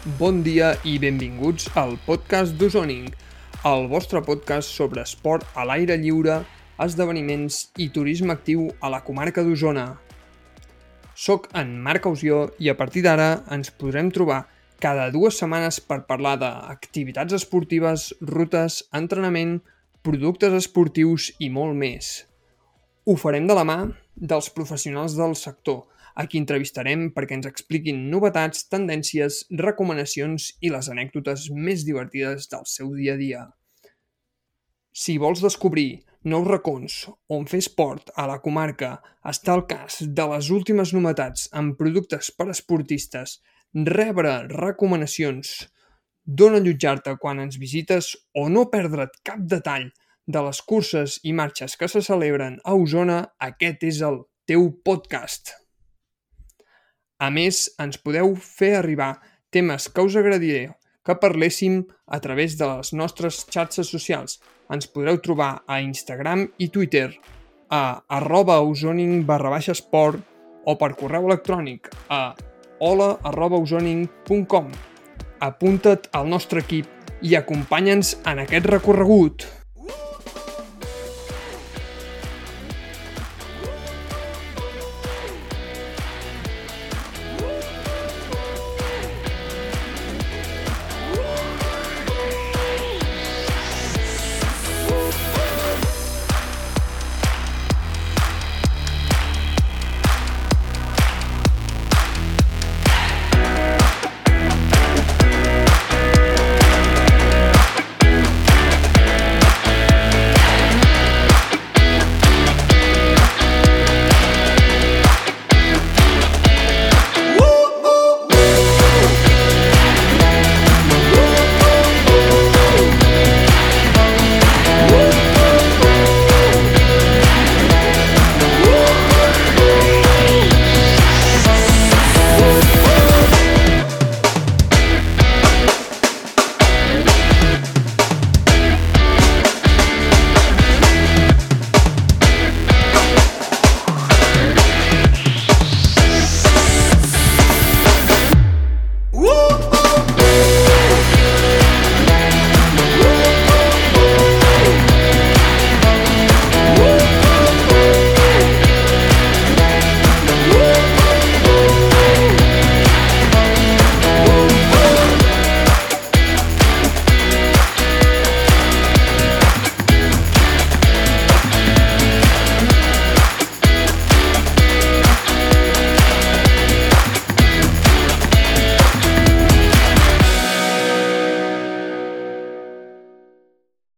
Bon dia i benvinguts al podcast d'Ozoning, el vostre podcast sobre esport a l'aire lliure, esdeveniments i turisme actiu a la comarca d'Osona. Soc en Marc Ausió i a partir d'ara ens podrem trobar cada dues setmanes per parlar d'activitats esportives, rutes, entrenament, productes esportius i molt més. Ho farem de la mà dels professionals del sector, a qui entrevistarem perquè ens expliquin novetats, tendències, recomanacions i les anècdotes més divertides del seu dia a dia. Si vols descobrir nous racons on fer esport a la comarca, està al cas de les últimes novetats en productes per esportistes, rebre recomanacions, d'on allotjar-te quan ens visites o no perdre't cap detall de les curses i marxes que se celebren a Osona, aquest és el teu podcast. A més, ens podeu fer arribar temes que us agradaria que parléssim a través de les nostres xarxes socials. Ens podreu trobar a Instagram i Twitter a arroba ozoning barra baixa esport o per correu electrònic a hola arroba. Apunta't al nostre equip i acompanya'ns en aquest recorregut.